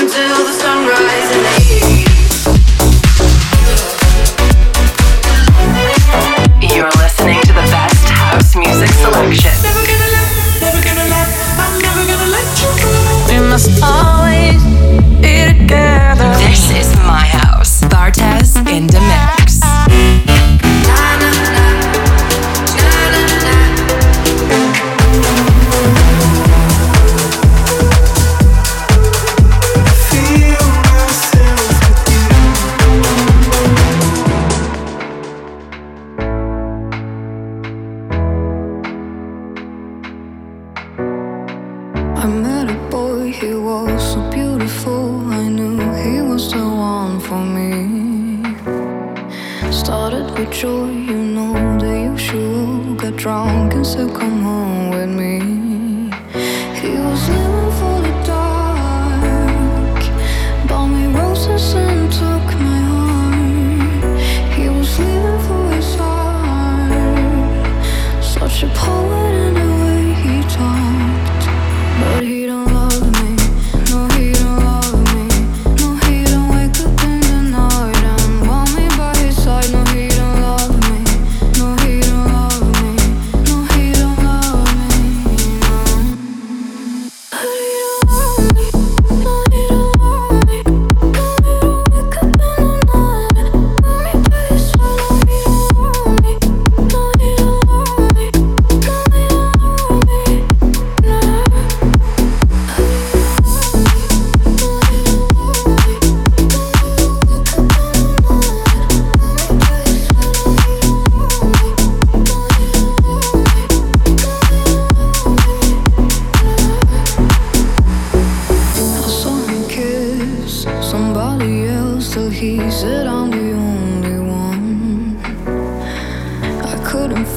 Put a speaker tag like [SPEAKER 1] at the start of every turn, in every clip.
[SPEAKER 1] until the sunrise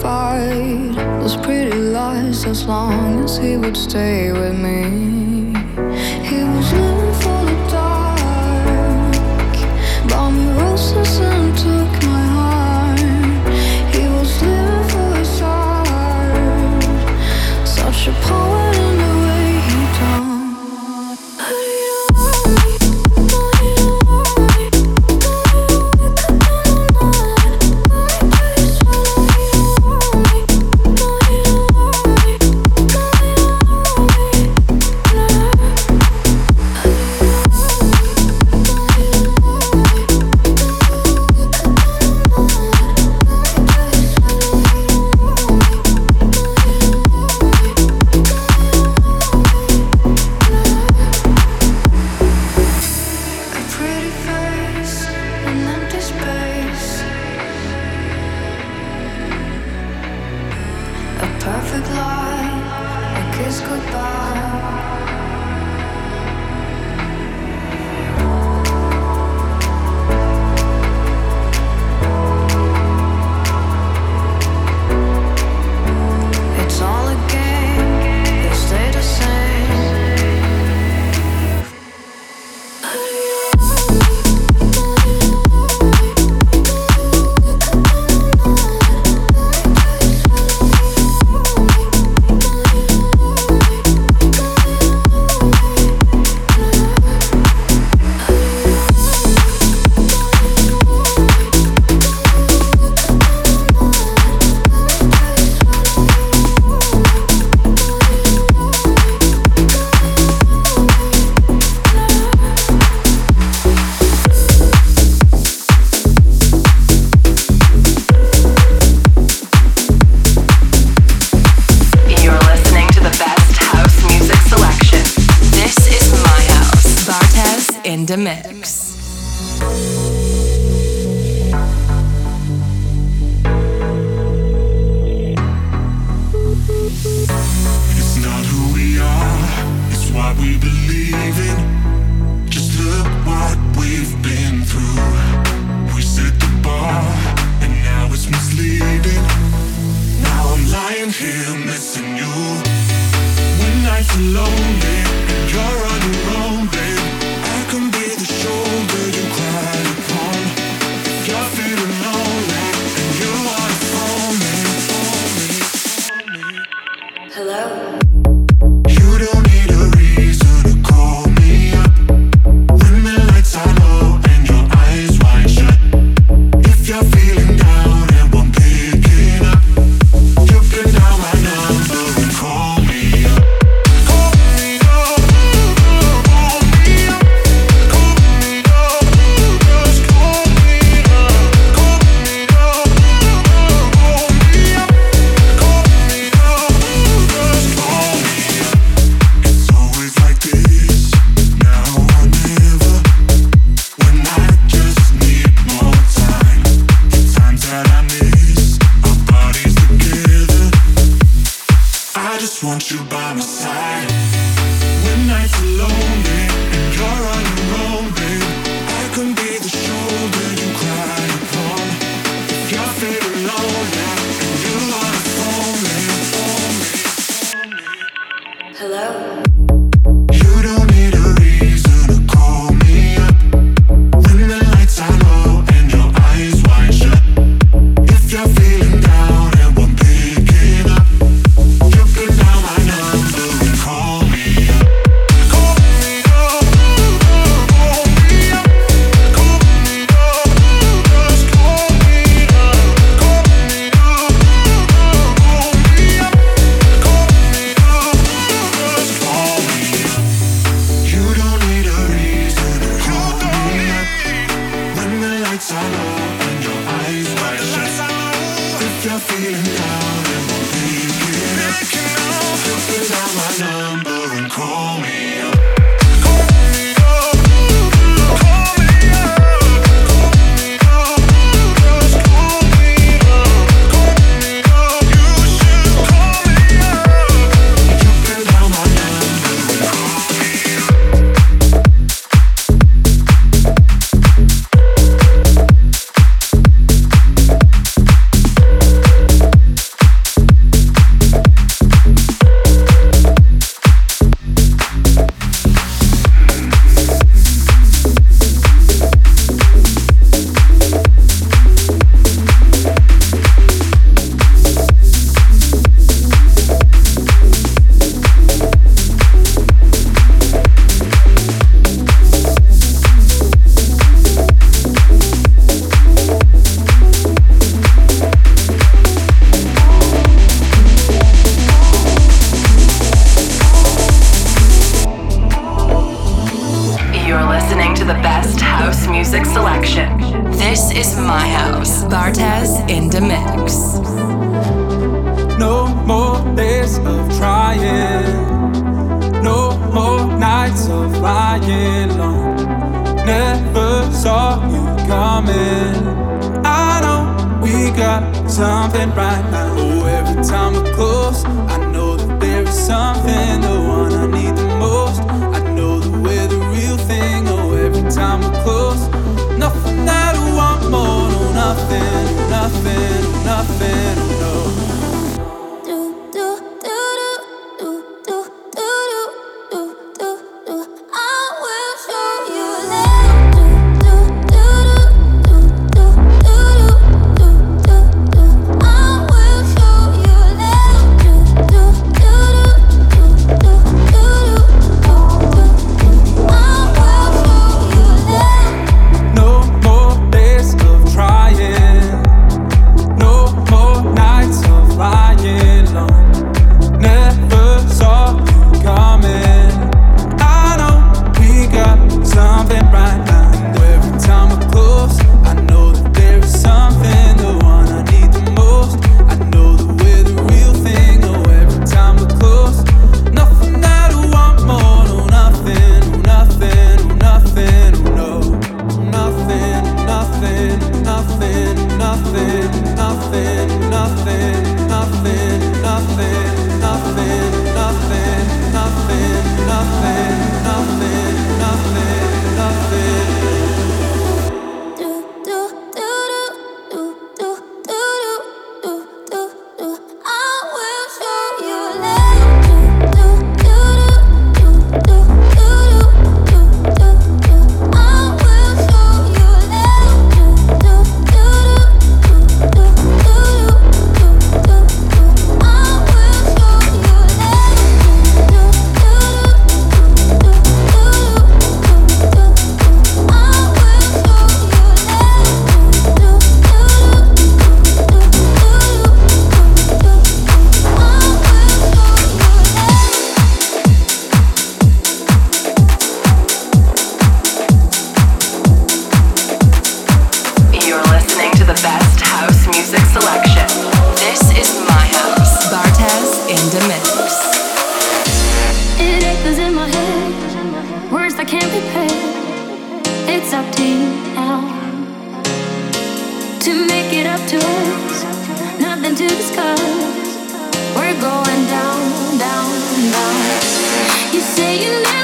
[SPEAKER 1] fight those pretty lies as long as he would stay with me. the mix. It's not who we are, it's what we believe in. Just look what we've been through. We set the bar, and now it's misleading. Now I'm lying here missing you. When I feel low. Up something now, to make it up to us. Nothing to discuss. We're going down, down, down. You say you never.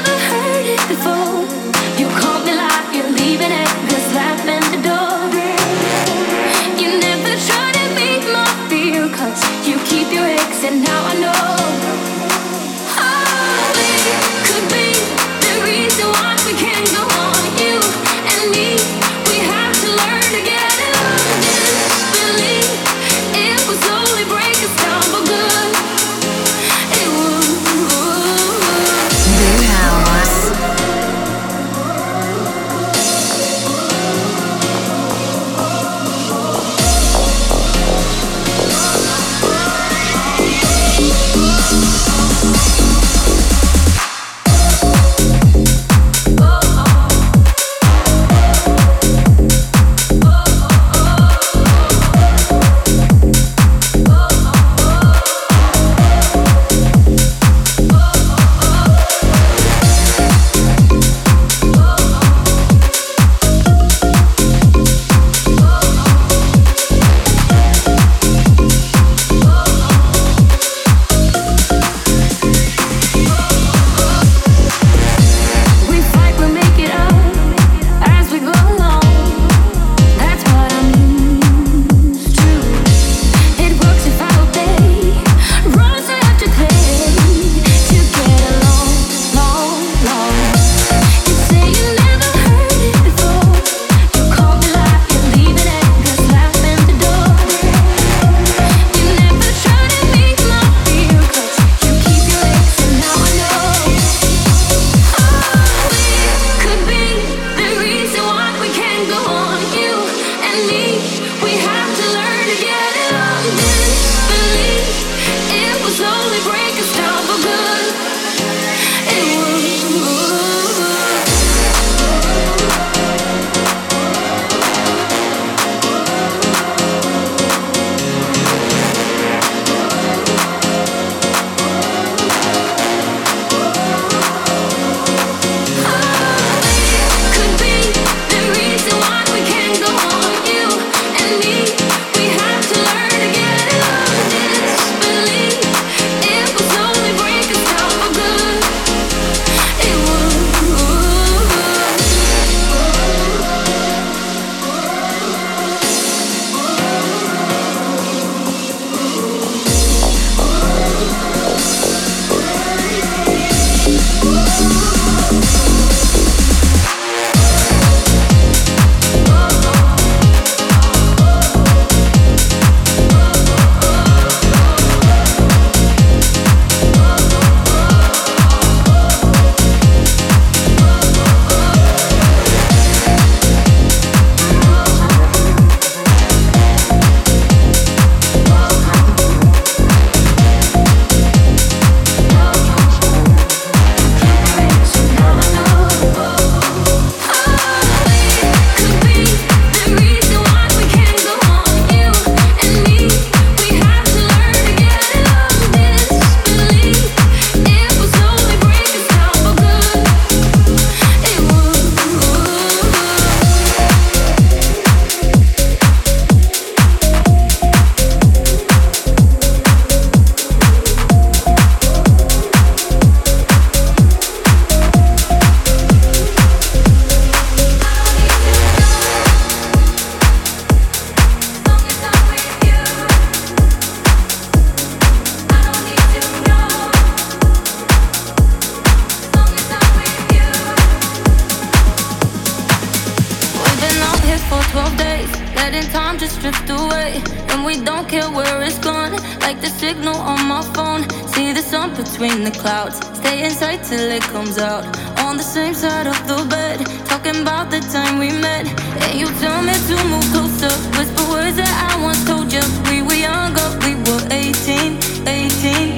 [SPEAKER 1] we don't care where it's gone. Like the signal on my phone. See the sun between the clouds. Stay inside till it comes out. On the same side of the bed. Talking about the time we met. And you tell me to move closer. Whisper words that I once told you. We were younger, we were 18, 18.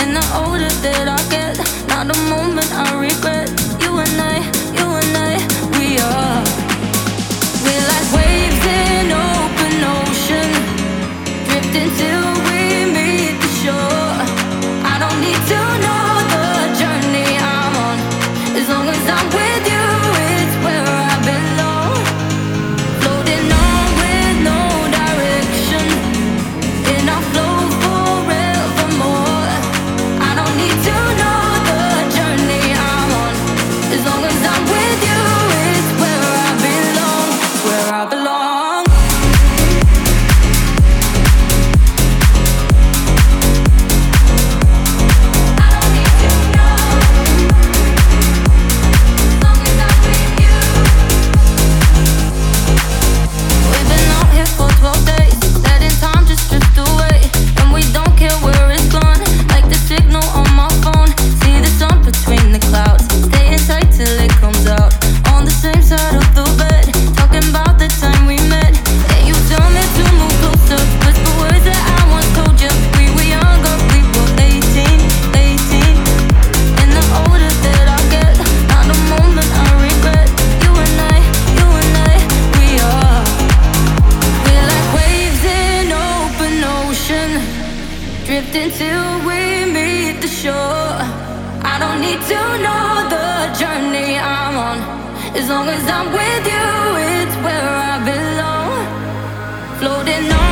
[SPEAKER 1] And the older that I get, not a moment I regret. need to know the journey I'm on. As long as I'm with you, it's where I belong. Floating on.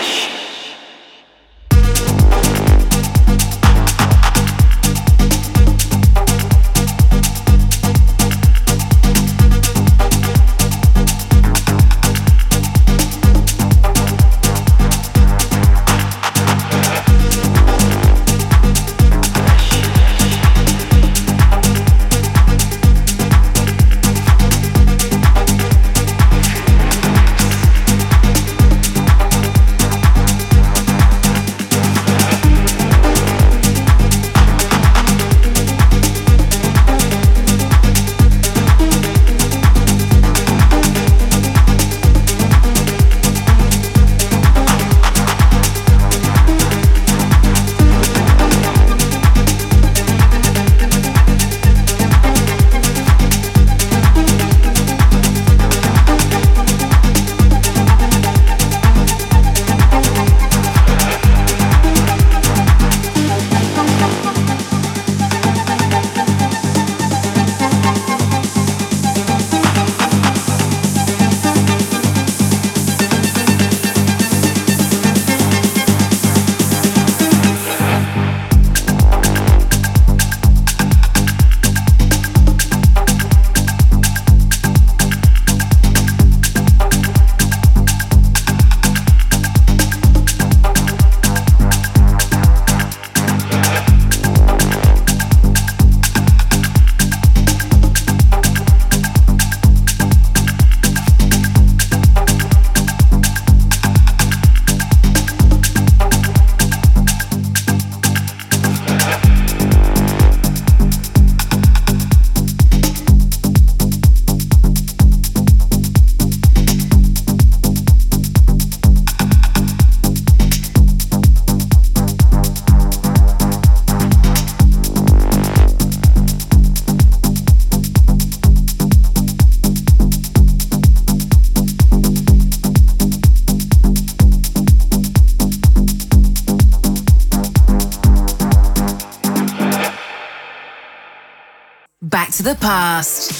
[SPEAKER 1] flesh. The
[SPEAKER 2] past.